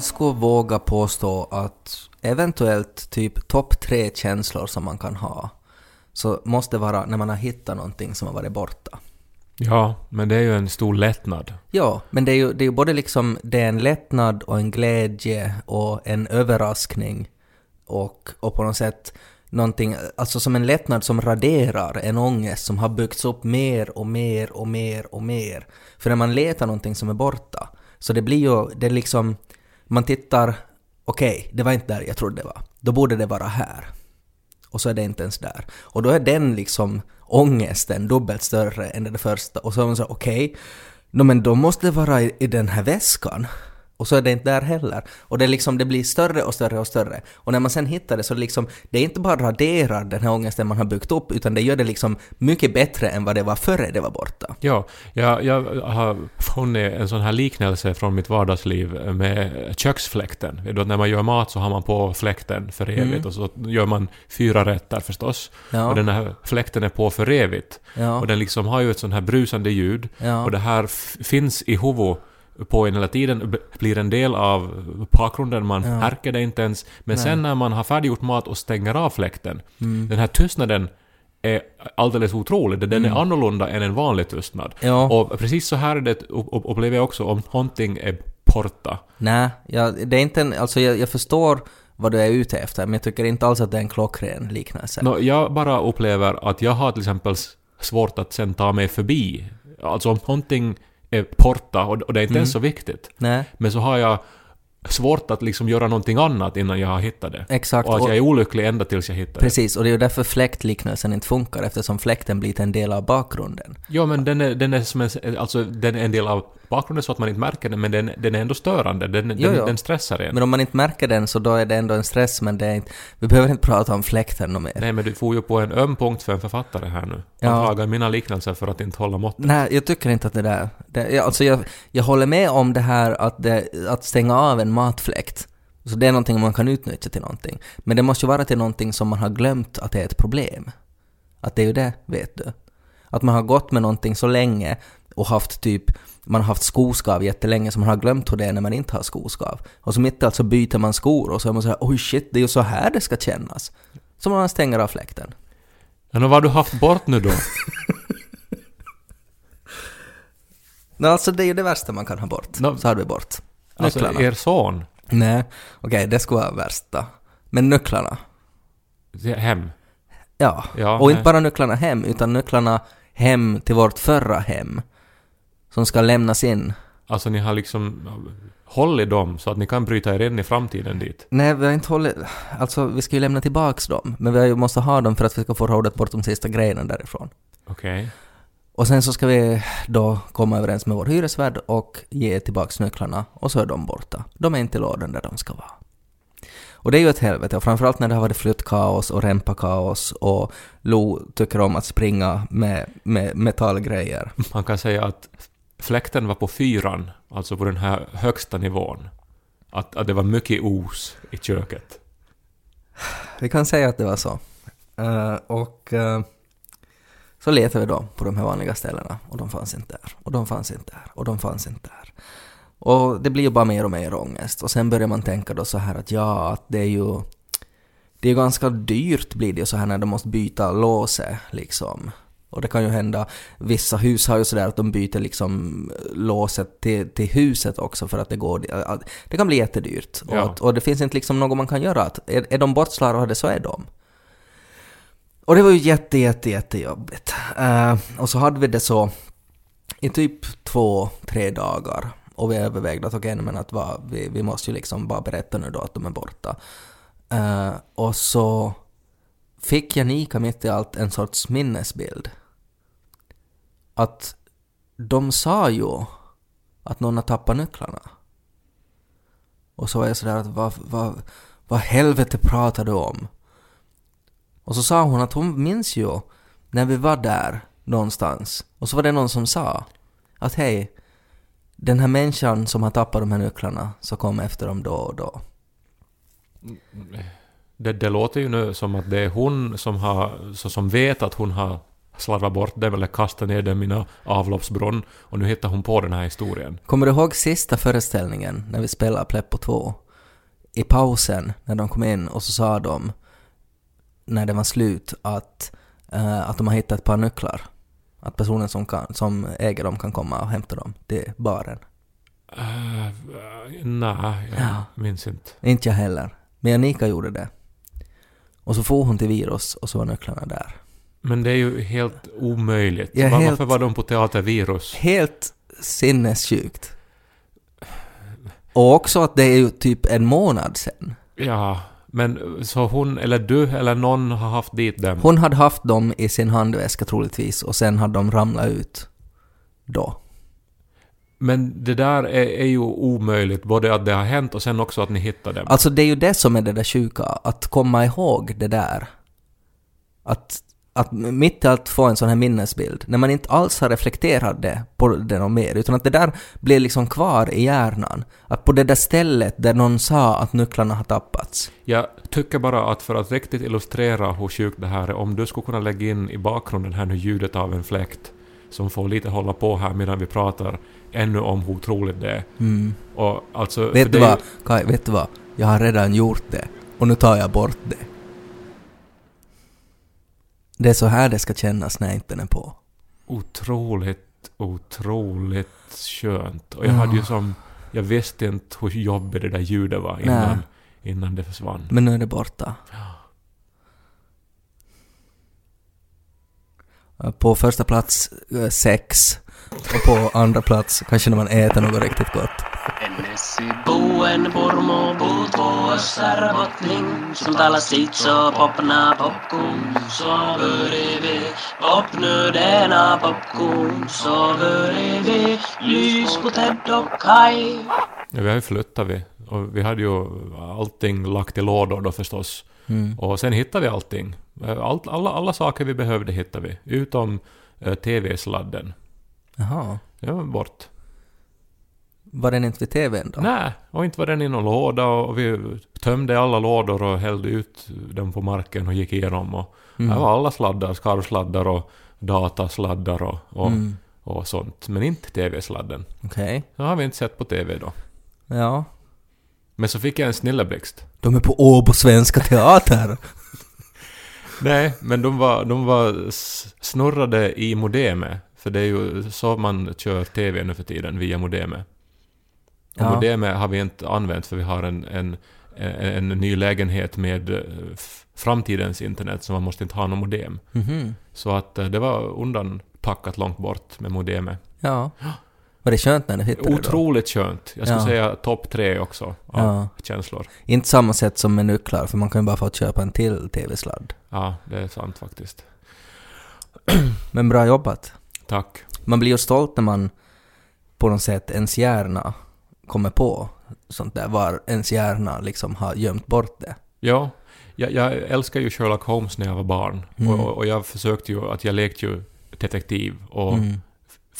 Jag skulle våga påstå att eventuellt typ topp tre känslor som man kan ha så måste vara när man har hittat någonting som har varit borta. Ja, men det är ju en stor lättnad. Ja, men det är ju, det är ju både liksom det är en lättnad och en glädje och en överraskning och, och på något sätt någonting, alltså som en lättnad som raderar en ångest som har byggts upp mer och mer och mer och mer. För när man letar någonting som är borta, så det blir ju, det liksom, man tittar, okej, okay, det var inte där jag trodde det var. Då borde det vara här. Och så är det inte ens där. Och då är den liksom ångesten dubbelt större än det första. Och så är man så okej, okay, no, men då måste det vara i, i den här väskan. Och så är det inte där heller. Och det, liksom, det blir större och större och större. Och när man sen hittar det så liksom, det är inte bara raderar den här ångesten man har byggt upp, utan det gör det liksom mycket bättre än vad det var före det var borta. Ja, jag, jag har funnit en sån här liknelse från mitt vardagsliv med köksfläkten. När man gör mat så har man på fläkten för evigt mm. och så gör man fyra rätter förstås. Ja. Och den här fläkten är på för evigt. Ja. Och den liksom har ju ett sånt här brusande ljud. Ja. Och det här finns i huvudet på en hela tiden, blir en del av bakgrunden, man ja. härker det inte ens. Men Nej. sen när man har färdiggjort mat och stänger av fläkten, mm. den här tystnaden är alldeles otrolig. Den mm. är annorlunda än en vanlig tystnad. Ja. Och precis så här är det, upplever jag också, om någonting är borta. Nej, ja, det är inte en, alltså jag, jag förstår vad du är ute efter, men jag tycker inte alls att det är en klockren liknelse. No, jag bara upplever att jag har till exempel svårt att sen ta mig förbi. Alltså om någonting är borta och, och det är inte mm. ens så viktigt. Nej. Men så har jag svårt att liksom göra någonting annat innan jag har hittat det. Exakt. Och att jag är olycklig ända tills jag hittar det. Precis, och det är ju därför fläktliknelsen inte funkar, eftersom fläkten blir en del av bakgrunden. Ja, men den är, den är som en, alltså, den är en del av bakgrunden så att man inte märker den, men den, den är ändå störande. Den, jo, den, den stressar en. Men om man inte märker den så då är det ändå en stress, men det är inte, vi behöver inte prata om fläkten mer. Nej, men du får ju på en öm punkt för en författare här nu. Anklagar ja. mina liknelser för att inte hålla måttet. Nej, jag tycker inte att det där... Det, alltså jag, jag håller med om det här att, det, att stänga av en matfläkt. Så det är någonting man kan utnyttja till någonting. Men det måste ju vara till någonting som man har glömt att det är ett problem. Att det är ju det, vet du. Att man har gått med någonting så länge och haft typ man har haft skoskav jättelänge så man har glömt hur det är när man inte har skoskav. Och så mitt i allt så byter man skor och så är man såhär oj shit, det är ju så här det ska kännas. Så man stänger av fläkten. Ja, vad har du haft bort nu då? no, alltså det är ju det värsta man kan ha bort. No, så har vi bort. Nycklarna. Alltså er son? Nej, okej, okay, det skulle vara värsta. Men nycklarna. Hem? Ja, ja och nej. inte bara nycklarna hem, utan nycklarna hem till vårt förra hem som ska lämnas in. Alltså ni har liksom hållit dem så att ni kan bryta er in i framtiden dit? Nej, vi har inte hållit... Alltså, vi ska ju lämna tillbaks dem, men vi måste ha dem för att vi ska få rådet bort de sista grejerna därifrån. Okej. Okay. Och sen så ska vi då komma överens med vår hyresvärd och ge tillbaks nycklarna och så är de borta. De är inte i lådan där de ska vara. Och det är ju ett helvete, och framförallt när det har varit flyttkaos och rempakaos och Lo tycker om att springa med, med metallgrejer. Man kan säga att fläkten var på fyran, alltså på den här högsta nivån. Att, att det var mycket os i köket. Vi kan säga att det var så. Uh, och uh, så letade vi då på de här vanliga ställena och de fanns inte där. Och de fanns inte där. Och de fanns inte där. Och det blir ju bara mer och mer ångest. Och sen börjar man tänka då så här att ja, att det är ju... Det är ganska dyrt blir det ju så här när de måste byta låse liksom. Och det kan ju hända, vissa hus har ju sådär att de byter liksom låset till, till huset också för att det går, det kan bli jättedyrt. Ja. Och, och, det finns inte liksom något man kan göra. Att är, är de bortslarvade så är de. Och det var ju jätte, jätte, jättejobbigt. Uh, och så hade vi det så i typ två, tre dagar. Och vi övervägde att okej, okay, men att va, vi, vi måste ju liksom bara berätta nu då att de är borta. Uh, och så fick Janika mitt i allt en sorts minnesbild att de sa ju att någon har tappat nycklarna. Och så var jag sådär att vad, vad, vad helvete pratar du om? Och så sa hon att hon minns ju när vi var där någonstans och så var det någon som sa att hej, den här människan som har tappat de här nycklarna så kom efter dem då och då. Det, det låter ju nu som att det är hon som, har, som vet att hon har slarvat bort dem eller kastat ner dem i en avloppsbrunn och nu hittar hon på den här historien. Kommer du ihåg sista föreställningen när vi spelade Pleppo 2? I pausen, när de kom in och så sa de, när det var slut, att, eh, att de har hittat ett par nycklar. Att personen som, kan, som äger dem kan komma och hämta dem till baren. Uh, nej, jag Ja. minns inte. Inte jag heller. Men Anika gjorde det. Och så får hon till Virus och så var nycklarna där. Men det är ju helt omöjligt. Ja, helt- Varför var de på Teatervirus? Helt sinnessjukt. Och också att det är ju typ en månad sen. Ja, men så hon eller du eller någon har haft dit dem? Hon hade haft dem i sin handväska troligtvis och sen hade de ramlat ut då. Men det där är, är ju omöjligt, både att det har hänt och sen också att ni hittar dem. Alltså det är ju det som är det där sjuka, att komma ihåg det där. Att, att mitt i allt få en sån här minnesbild, när man inte alls har reflekterat det på det något mer, utan att det där blir liksom kvar i hjärnan. Att på det där stället där någon sa att nycklarna har tappats. Jag tycker bara att för att riktigt illustrera hur sjukt det här är, om du skulle kunna lägga in i bakgrunden här nu ljudet av en fläkt som får lite hålla på här medan vi pratar ännu om hur otroligt det är. Mm. Och alltså... Vet du vad, Kai, vet du vad? Jag har redan gjort det. Och nu tar jag bort det. Det är så här det ska kännas när inte den är på. Otroligt, otroligt skönt. Och jag hade ju Ja. som... Jag visste inte hur jobbigt det där ljudet var Nej. innan, innan det försvann. Men nu är det borta. På första plats eh, sex. Och på andra plats kanske när man äter något riktigt gott. Som så popna popcorn Så vi Popnu denna popcorn Så börjar vi Lys på Ted och Kai Ja, vi har ju flyttat vi. Och vi hade ju allting lagt i lådor då förstås. Mm. Och sen hittade vi allting. Allt, alla, alla saker vi behövde hittade vi. Utom eh, TV-sladden. Jaha. Den var bort. Var den inte vid TVn då? Nej, och inte var den i någon låda och vi tömde alla lådor och hällde ut dem på marken och gick igenom och Mm. här var alla sladdar, skarvsladdar och datasladdar och, och, Mm. och sånt. Men inte TV-sladden. Okej. Det har vi inte sett på TV då. Ja. Men så fick jag en snilleblixt. De är på Åbo Svenska Teater. Nej, men de var, de var snurrade i modemet. För det är ju så man kör TV nu för tiden, via modemet. Och Ja. modemet har vi inte använt för vi har en, en, en, ny lägenhet med eh, framtidens internet så man måste inte ha någon modem. Mhm. Så att eh, det var undanpackat långt bort med modemet. Ja. Var det skönt när du hittade det då? Otroligt skönt. Jag skulle Ja. säga topp tre också av Ja. känslor. Inte samma sätt som med nycklar, för man kan ju bara få köpa en till TV-sladd. Ja, det är sant faktiskt. Men bra jobbat. Tack. Man blir ju stolt när man på något sätt ens hjärna kommer på sånt där, var ens hjärna liksom har gömt bort det. Ja, jag, jag älskar ju Sherlock Holmes när jag var barn. Mm. Och, och jag försökte ju, att jag lekte ju detektiv och Mm.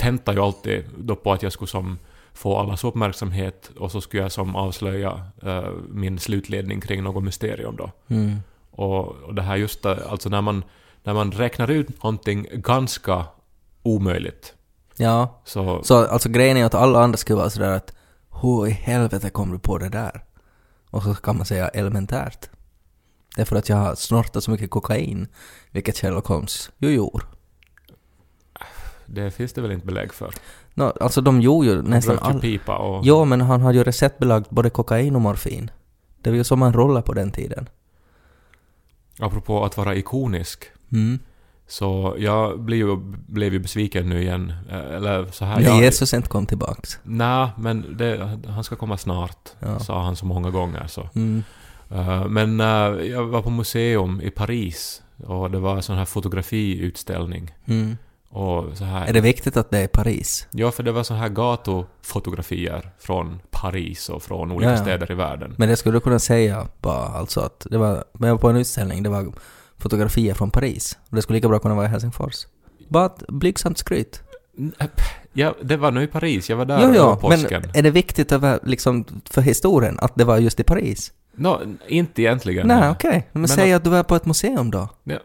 väntade ju alltid då på att jag skulle som få allas uppmärksamhet och så skulle jag som avslöja eh, min slutledning kring något mysterium då. Mm. Och, och det här just det, alltså när man, när man räknar ut någonting ganska omöjligt Ja, så, så alltså grejen är att alla andra skulle vara sådär att hur i helvete kom du på det där? Och så kan man säga elementärt. Det är för att jag har snortat så mycket kokain, vilket Sherlock Holmes ju gjorde. det finns det väl inte belägg för. No, alltså de gjorde ju nästan rökte ju all... pipa och... Jo, men han har ju receptbelagt både kokain och morfin. Det var ju som man rollade på den tiden. Apropå att vara ikonisk. Mm. Så jag blev ju, blev ju besviken nu igen. Eh, Eller så här. Jag, Jesus inte kom tillbaks. Nej, men det, han ska komma snart. Ja. Sa han så många gånger. Så. Mm. Eh, men eh, jag var på museum i Paris. Och det var en sån här fotografiutställning. Mm. Och så här. Är det viktigt att det är Paris? Ja, för det var så här gatufotografier från Paris och från olika Ja, ja. städer i världen. Men det skulle du kunna säga bara alltså att det var, men jag var på en utställning, det var fotografier från Paris. Och det skulle lika bra kunna vara i Helsingfors. Bara ett blygsamt skryt. Ja, det var nu i Paris. Jag var där Jo, över jo, men påsken. är det viktigt över, liksom, för historien att det var just i Paris? Nå, inte egentligen. Nej, okej. Men, Men säg att- att du var på ett museum då. Ja,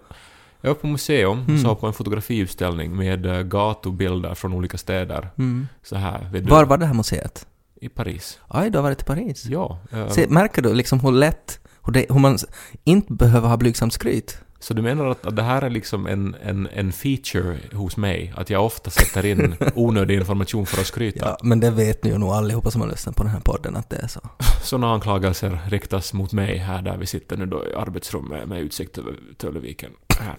Jag var på museum och Mm. såg på en fotografiutställning med eh, gatubilder från olika städer. Mm. Så här, Var var det här museet? I Paris. Aj, du har varit i Paris. Ja. eh, Se, märker du liksom hur lätt, hur, det, hur man inte behöver ha blygsamt skryt? Så du menar att, att det här är liksom en, en, en feature hos mig? Att jag ofta sätter in onödig information för att skryta? Ja, men det vet ni ju nog allihopa som har lyssnat på den här podden att det är så. Sådana anklagelser riktas mot mig här där vi sitter nu då i arbetsrummet med utsikt över Tölleviken. Här.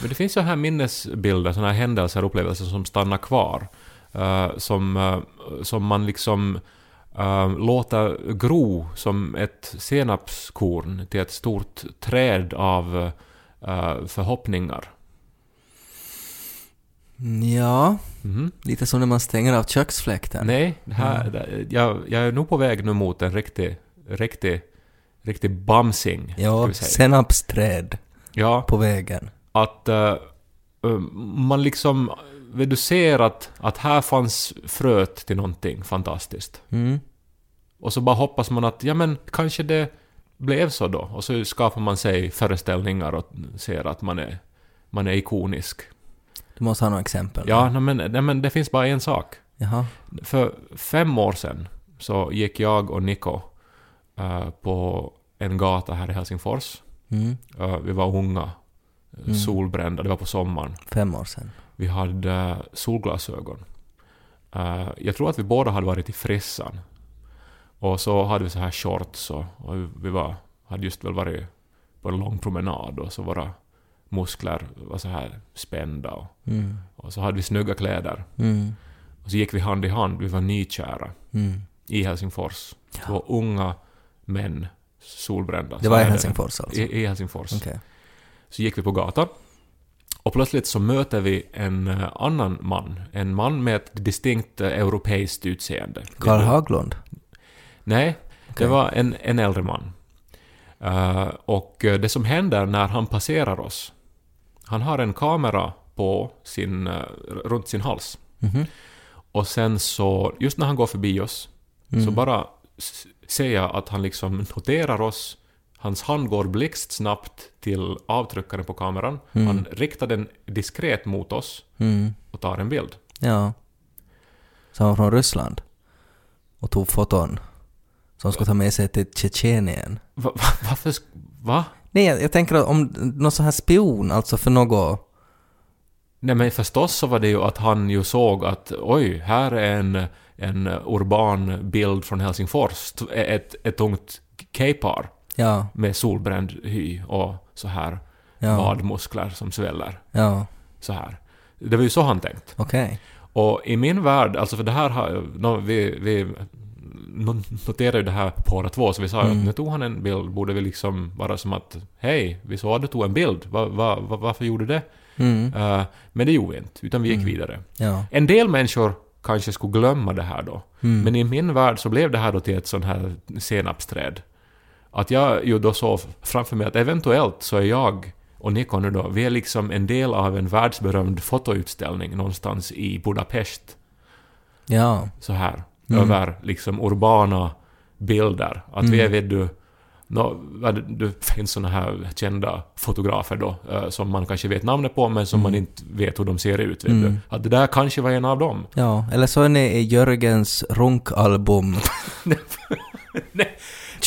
Men det finns så här minnesbilder, sådana här händelser och upplevelser som stannar kvar. eh, som, eh, som man liksom uh, låter gro som ett senapskorn till ett stort träd av eh, förhoppningar. Ja, Mhm. lite som när man stänger av köksfläkten. Nej, här, det, jag, jag är nog på väg nu mot en riktig, riktig, riktig bamsing. Ja, senapsträd Ja, på vägen. att eh, man liksom... Du ser att, att här fanns fröet till någonting fantastiskt. Mm. Och så bara hoppas man att, ja men kanske det blev så då. Och så skapar man sig föreställningar och ser att man är, man är ikonisk. Du måste ha några exempel. Ja, nej, men, nej, men det finns bara en sak. Jaha. För fem år sedan så gick jag och Niko eh, på en gata här i Helsingfors. Mm. Eh, vi var unga, Mm. solbrända, det var på sommaren. Fem år sedan. Vi hade solglasögon. Eh, jag tror att vi båda hade varit i Frissan. Och så hade vi så här shorts och, och vi var, hade just väl varit på en lång promenad och så våra muskler var så här spända och, Mm. och så hade vi snygga kläder. Mm. Och så gick vi hand i hand, vi var nykära Mm. i Helsingfors. Två unga män, solbrända. Det var i Helsingfors alltså? I, I Helsingfors. Okej. Så gick vi på gatan. Och plötsligt så möter vi en eh, annan man. En man med ett distinkt eh, europeiskt utseende. Karl Haglund? Nej, Okej. det var en, en äldre man. Eh, och det som händer när han passerar oss, han har en kamera på sin, eh, runt sin hals. Mhm. Och sen så, just när han går förbi oss, så Mm. bara s- ser jag att han liksom noterar oss. Hans hand går blixtsnabbt till avtryckaren på kameran. Mm. Han riktar den diskret mot oss Mm. och tar en bild. Ja. Så han var från Ryssland? Och tog foton? Som skulle ta med sig till Tjetjenien? Va, va, varför... Va? Nej, jag, jag tänker att om någon sån här spion, alltså för något... Nej men förstås så var det ju att han ju såg att oj, här är en, en urban bild från Helsingfors. Ett, ett ungt K-par Ja, med solbränd hy och så här ja, vadmuskler som sväller. ja, Så här. Det var ju så han tänkt. okej. Och i min värld, alltså för det här har... No, vi, vi no- noterade ju det här båda två, så vi sa Mm. att nu tog han en bild, borde vi liksom vara som att hej, vi såg att du tog en bild, va, va, va, varför gjorde du det? Mm, Eh, men det gjorde vi inte, utan vi gick Mm. vidare. ja. En del människor kanske skulle glömma det här då, Mm. men i min värld så blev det här då till ett sånt här senapsträd. Att jag ju då såg framför mig att eventuellt så är jag och Niko nu då, vi är liksom en del av en världsberömd fotoutställning någonstans i Budapest. Ja. Så här. Mm. Över liksom urbana bilder. Att vi är, Mm. vet du, vad det finns såna här kända fotografer då, eh, som man kanske vet namnet på, men som Mm. man inte vet hur de ser ut. Vet Mm. du. Att det där kanske var en av dem. Ja, eller så är ni i Jörgens runkalbum Nej.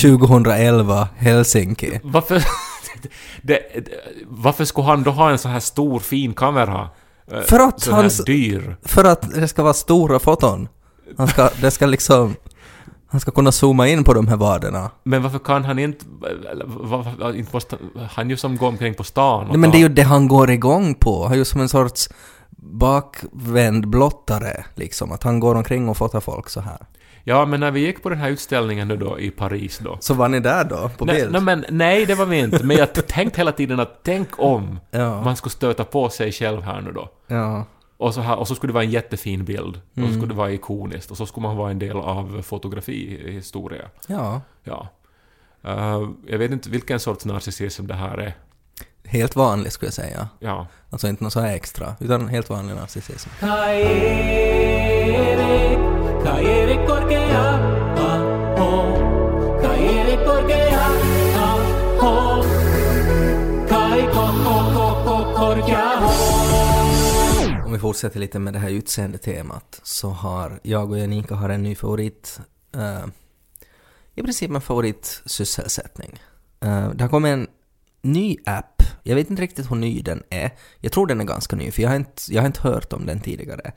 2011 Helsinki. Varför, det, varför skulle han då ha en sån här stor fin kamera? Eh, För att sån hans- dyr. För att det ska vara stora foton. Han ska, det ska liksom... Han ska kunna zooma in på de här vaderna. Men varför kan han inte... Varför, inte på sta, han ju som går omkring på stan Nej, men det är ju det han går igång på. Han är ju som en sorts bakvänd blottare, liksom. Att han går omkring och fotar folk så här. Ja, men när vi gick på den här utställningen nu då i Paris då. Så var ni där då, på nej, bild? nej, men, nej, det var vi inte. Men jag tänkte hela tiden att tänk om ja. man skulle stöta på sig själv här nu då. ja. Och så, här, och så skulle det vara en jättefin bild. Och så Mm. skulle det vara ikoniskt. Och så skulle man vara en del av fotografihistoria. Ja. Ja. Eh, jag vet inte vilken sorts narcissism det här är. Helt vanlig skulle jag säga. Ja. Alltså inte något så här extra, utan helt vanlig narcissism. Korkea, aho. Korkea, aho. Kai ko Om vi fortsätter lite med det här utseendetemat så har jag och Janika har en ny favorit, Uh, i princip en favoritsysselsättning. Uh, det har kommit en ny app, jag vet inte riktigt hur ny den är, jag tror den är ganska ny för jag har inte, jag har inte hört om den tidigare.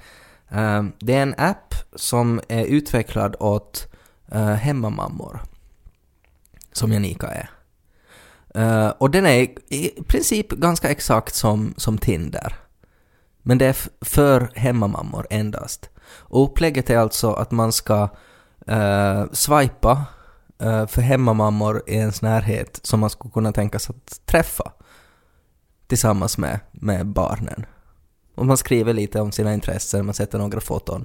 Ehm, det är en app som är utvecklad åt eh, hemmamammor, som Janika är. Eh, och den är i princip ganska exakt som, som Tinder. Men det är för hemmamammor endast. Och upplägget är alltså att man ska uh, swipa eh, för hemmamammor i ens närhet som man skulle kunna tänka sig att träffa tillsammans med, med barnen. Och man skriver lite om sina intressen, man sätter några foton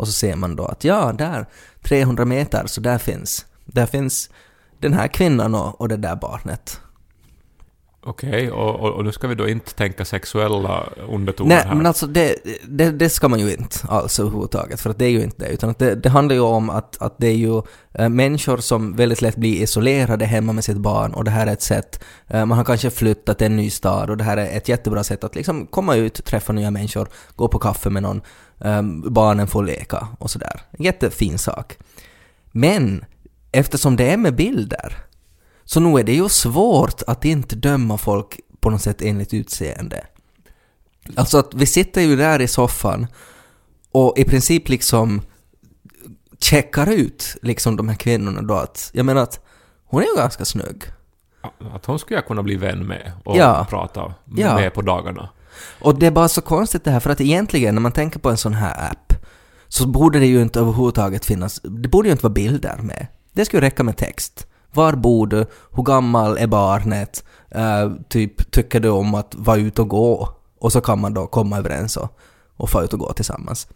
och så ser man då att ja, där, 300 meter, så där finns, där finns den här kvinnan och, och det där barnet. Okej, och, och, och nu ska vi då inte tänka sexuella undertoner Nej, här. men alltså det, det, det ska man ju inte alls överhuvudtaget, för att det är ju inte det, utan att det, det handlar ju om att, att det är ju äh, människor som väldigt lätt blir isolerade hemma med sitt barn och det här är ett sätt, äh, man har kanske flyttat till en ny stad och det här är ett jättebra sätt att liksom komma ut, träffa nya människor, gå på kaffe med någon, äh, barnen får leka och sådär. Jättefin sak. Men eftersom det är med bilder så nog är det ju svårt att inte döma folk på något sätt enligt utseende. Alltså att vi sitter ju där i soffan och i princip liksom checkar ut liksom de här kvinnorna då att, jag menar att hon är ju ganska snygg. Att hon skulle jag kunna bli vän med och Ja. prata Ja. med på dagarna. Och det är bara så konstigt det här för att egentligen när man tänker på en sån här app så borde det ju inte överhuvudtaget finnas, det borde ju inte vara bilder med. Det skulle räcka med text. Var bor du? Hur gammal är barnet? Eh, typ, tycker du om att vara ute och gå? Och så kan man då komma överens och, och få ut och gå tillsammans.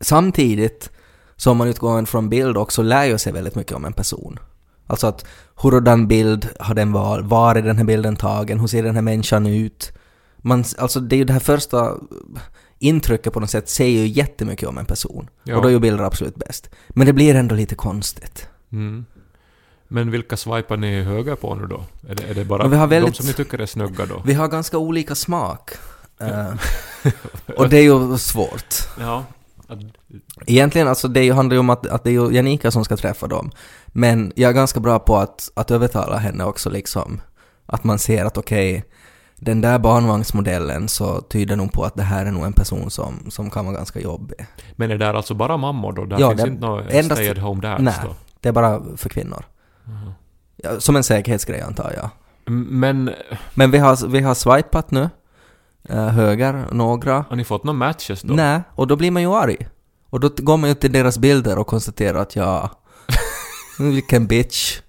Samtidigt som man utgår från bild också lär ju sig väldigt mycket om en person. Alltså att hurdan bild har den var, var är den här bilden tagen, hur ser den här människan ut? Man, alltså det är ju det här första intrycket på något sätt säger ju jättemycket om en person. Ja. Och då är ju bilder absolut bäst. Men det blir ändå lite konstigt. Mm. Men vilka swipar ni höger på nu då? Är det, är det bara Men vi väldigt- de som ni tycker är snygga då? Vi har ganska olika smak. Eh, och det är ju svårt. Ja. Egentligen, alltså det handlar ju om att, att det är Janika som ska träffa dem. Men jag är ganska bra på att, att övertala henne också liksom. Att man ser att okej, den där barnvagnsmodellen så tyder nog på att det här är nog en person som, som kan vara ganska jobbig. Men är det där alltså bara mammor då? Där Ja, finns det- inte några endast- stay at home dads Nej. då? Det är bara för kvinnor. Ja, som en säkerhetsgrej antar jag. Men Men vi har, vi har swipat nu. eh, höger, några. har ni fått några matches då? Nej, och då blir man ju arg. Och då går man ju till deras bilder och konstaterar att ja, vilken bitch.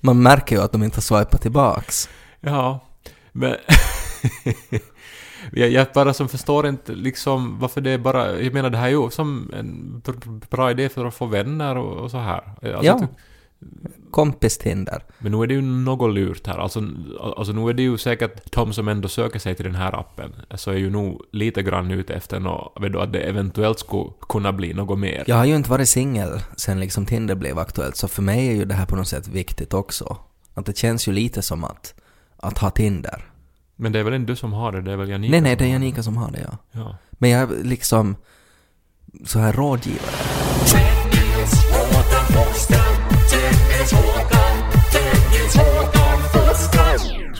Man märker ju att de inte har swipat tillbaks. Ja, men... jag, jag bara som förstår inte liksom varför det är bara... Jag menar det här är ju som en br- bra idé för att få vänner och, och så här. Alltså, Ja. ty- Kompis-Tinder. Men nu är det ju något lurt här. Alltså, alltså nu är det ju säkert de som ändå söker sig till den här appen så är ju nog lite grann ute efter något, vet du, att det eventuellt skulle kunna bli något mer. Jag har ju inte varit singel sen liksom Tinder blev aktuellt, så för mig är ju det här på något sätt viktigt också. Att det känns ju lite som att, att ha Tinder. Men det är väl inte du som har det, det är väl Janika nej, nej, det är Janika som har det, ja. Ja. Men jag är liksom så här rådgivare.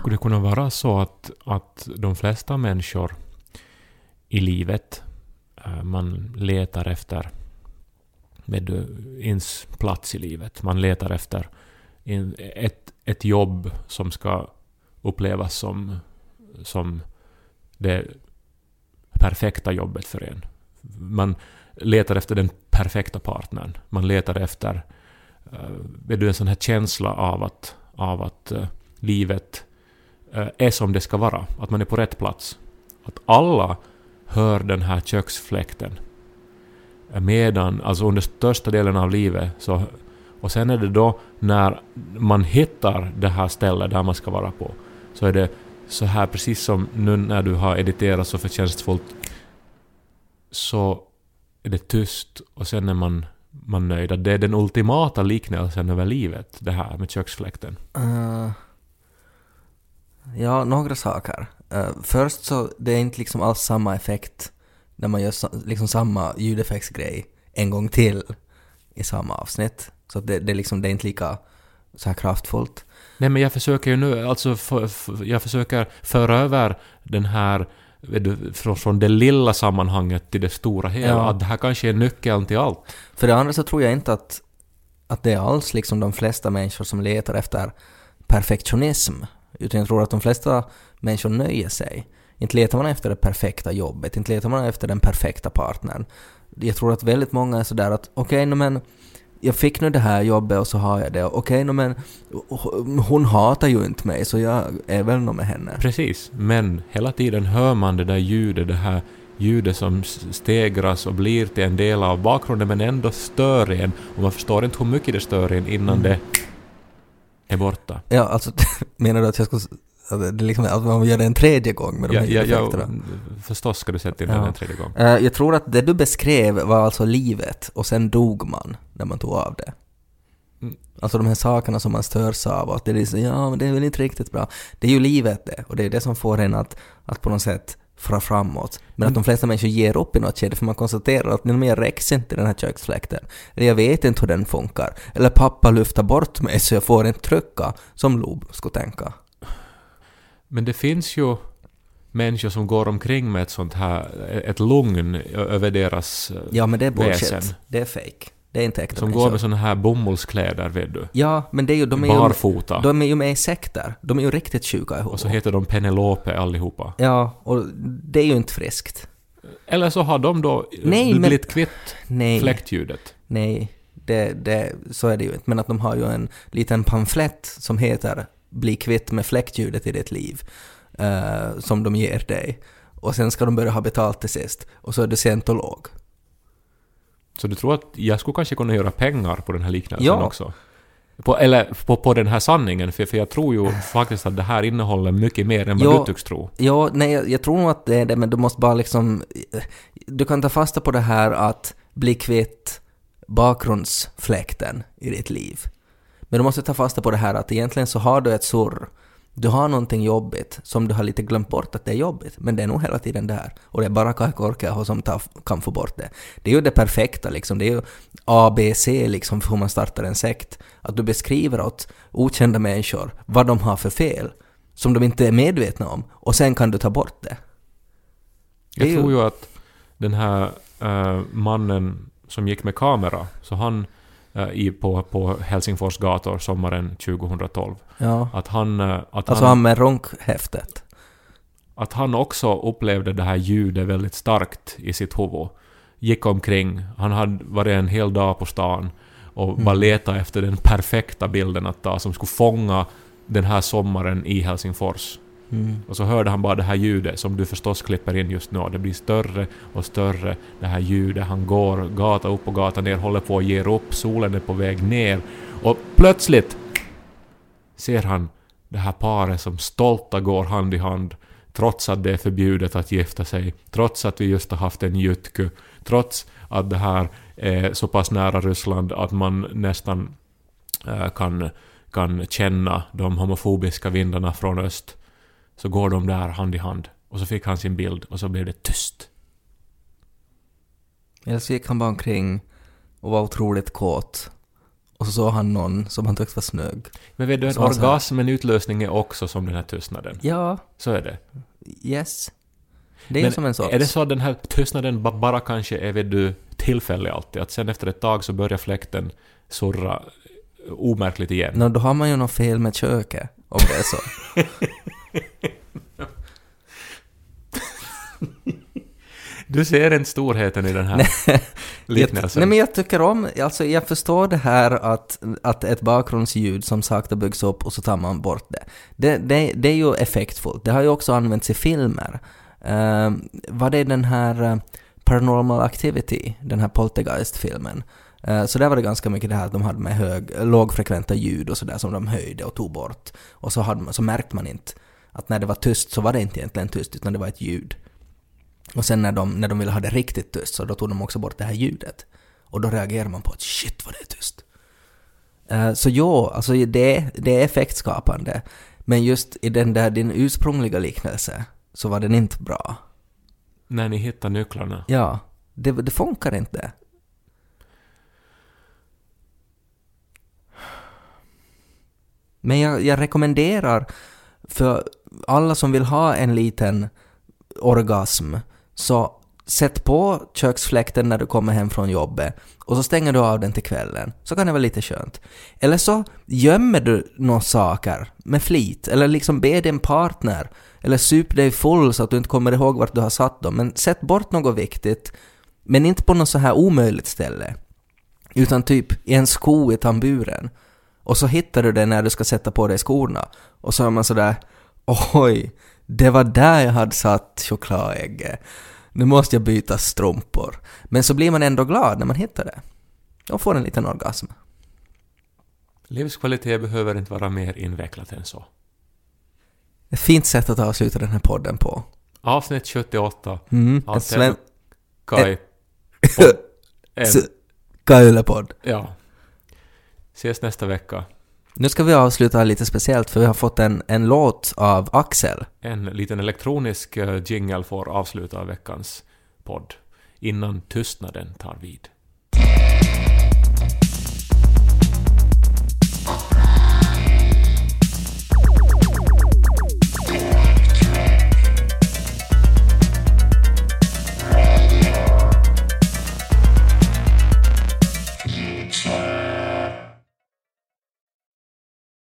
Skulle det kunna vara så att, att de flesta människor i livet, eh, man letar efter med eh, ens plats i livet. Man letar efter ett, ett jobb som ska upplevas som, som det perfekta jobbet för en. Man letar efter den perfekta partnern. Man letar efter uh, en sån här känsla av att, av att livet Eh, är som det ska vara. Att man är på rätt plats. Att alla hör den här köksfläkten. Medan, alltså under största delen av livet så... Och sen är det då när man hittar det här stället där man ska vara på. Så är det så här precis som nu när du har editerat så förtjänstfullt. Så är det tyst och sen är man, man nöjd. Att Det är den ultimata liknelsen över livet, det här med köksfläkten. Uh, ja, några saker. eh, först så det är inte liksom alls samma effekt när man gör liksom samma ljudeffektsgrej en gång till i samma avsnitt. Så det, det, är liksom, det är inte lika så här kraftfullt. Nej men jag försöker ju nu, alltså för, för, jag försöker föra över den här från, från det lilla sammanhanget till det stora hela. Ja. Att det här kanske är nyckeln till allt. För det andra så tror jag inte att, att det är alls liksom de flesta människor som letar efter perfektionism. Utan jag tror att de flesta människor nöjer sig. Inte letar man efter det perfekta jobbet, inte letar man efter den perfekta partnern. Jag tror att väldigt många är sådär att okej, okay, men jag fick nu det här jobbet och så har jag det. Okej, okay, men hon hatar ju inte mig så jag är väl nog med henne. Precis, men hela tiden hör man det där ljudet, det här ljudet som stegras och blir till en del av bakgrunden men ändå stör en och man förstår inte hur mycket det stör en innan mm. det är borta. Ja, alltså menar du att jag skulle att det liksom, att man gör det en tredje gång med de ja, här ja, effekterna? Ja, förstås ska du sätta in Ja. den en tredje gång. Eh, jag tror att det du beskrev var alltså livet och sen dog man när man tog av det. Mm. Alltså de här sakerna som man störs av och att det är liksom, ja men det är väl inte riktigt bra. Det är ju livet det och det är det som får en att, att på något sätt framåt. Men att Mm. de flesta människor ger upp i något skede för man konstaterar att nej, jag räcks inte i den här köksfläkten. Eller jag vet inte hur den funkar. Eller pappa lyfter bort mig så jag får inte trycka, som Lob skulle tänka. Men det finns ju människor som går omkring med ett sånt här, ett lugn över deras eh, Ja men det är bullshit. väsen. Det är fake. Det är inte äkta Som går med såna här bomullskläder, vet du. Ja, men det är ju, de är ju, Barfota. de är ju med i sekter. De är ju riktigt sjuka ihop. Och så heter de Penelope allihopa. Ja, och det är ju inte friskt. Eller så har de då Nej, men- blivit kvitt Nej, fläktljudet. nej, det, det, så är det ju inte. Men att de har ju en liten pamflett som heter Bli kvitt med fläktljudet i ditt liv, eh, som de ger dig. Och sen ska de börja ha betalt till sist. Och så är du scientolog. Så du tror att jag skulle kanske kunna göra pengar på den här liknelsen Ja. också? På, eller på, på den här sanningen, för, för jag tror ju faktiskt att det här innehåller mycket mer än vad Ja. du tycks tro. Ja, nej, jag, jag tror nog att det är det, men du måste bara liksom... Du kan ta fasta på det här att bli kvitt bakgrundsfläkten i ditt liv. Men du måste ta fasta på det här att egentligen så har du ett surr. Du har någonting jobbigt som du har lite glömt bort att det är jobbigt, men det är nog hela tiden där. Och det är bara Kai Korkeaho som tar, kan få bort det. Det är ju det perfekta liksom, det är ju ABC liksom för hur man startar en sekt. Att du beskriver åt okända människor vad de har för fel, som de inte är medvetna om, och sen kan du ta bort det. Det Jag ju- tror ju att den här eh, mannen som gick med kamera, så han i, på, på Helsingfors gator sommaren 2012, Ja. att han, eh, att Alltså han, han med ronkhäftet. att han också upplevde det här ljudet väldigt starkt i sitt huvud. Gick omkring, han hade varit en hel dag på stan och Mm. bara letat efter den perfekta bilden att ta som skulle fånga den här sommaren i Helsingfors. Mm. Och så hörde han bara det här ljudet som du förstås klipper in just nu. Det blir större och större, det här ljudet. Han går gata upp och gata ner, håller på att ge upp, solen är på väg ner. Och plötsligt ser han det här paret som stolta går hand i hand trots att det är förbjudet att gifta sig, trots att vi just har haft en jutku, trots att det här är så pass nära Ryssland att man nästan eh, kan, kan känna de homofobiska vindarna från öst så går de där hand i hand. Och så fick han sin bild och så blev det tyst. Eller så gick han bara omkring och var otroligt kåt. Och så såg han någon som han tyckte var snygg. Men vet du, en orgasm, en utlösning är också som den här tystnaden. Ja, Så är det. yes. Det är Men som en sorts... Är det så att den här tystnaden ba- bara kanske är vet du, tillfällig alltid? Att sen efter ett tag så börjar fläkten surra eh, omärkligt igen? Nå, då har man ju något fel med köket, om det är så. Du ser inte storheten i den här liknelsen? nej men jag tycker om, alltså jag förstår det här att, att ett bakgrundsljud som sakta byggs upp och så tar man bort det. Det, det, det är ju effektfullt. Det har ju också använts i filmer. Uh, vad är den här eh, Paranormal Activity, den här Poltergeist-filmen? Eh, så där var det ganska mycket det här att de hade med hög, lågfrekventa ljud och sådär som de höjde och tog bort. Och så, hade man, så märkte man inte att när det var tyst så var det inte egentligen tyst utan det var ett ljud. Och sen när de, när de ville ha det riktigt tyst så då tog de också bort det här ljudet. Och då reagerar man på att shit vad det är tyst. Eh, så ja, alltså det, det är effektskapande. Men just i den där din ursprungliga liknelse så var den inte bra. När ni hittar nycklarna. Ja, det, det funkar inte. Men jag, jag rekommenderar för alla som vill ha en liten orgasm, så sätt på köksfläkten när du kommer hem från jobbet och så stänger du av den till kvällen. Så kan det vara lite skönt. Eller så gömmer du några saker med flit, eller liksom be din partner, eller sup dig full så att du inte kommer ihåg vart du har satt dem. Men sätt bort något viktigt, men inte på något så här omöjligt ställe. Utan typ i en sko i tamburen. Och så hittar du det när du ska sätta på dig skorna. Och så är man sådär Oj, det var där jag hade satt chokladägget. Nu måste jag byta strumpor. Men så blir man ändå glad när man hittar det. Och får en liten orgasm. Livskvalitet behöver inte vara mer invecklat än så. Ett fint sätt att avsluta den här podden på. Avsnitt 78 Mm, en sven... S- Kailepodd. ja. Ses nästa vecka. Nu ska vi avsluta lite speciellt för vi har fått en, en låt av Axel. En liten elektronisk eh, jingle får avsluta veckans podd innan tystnaden tar vid.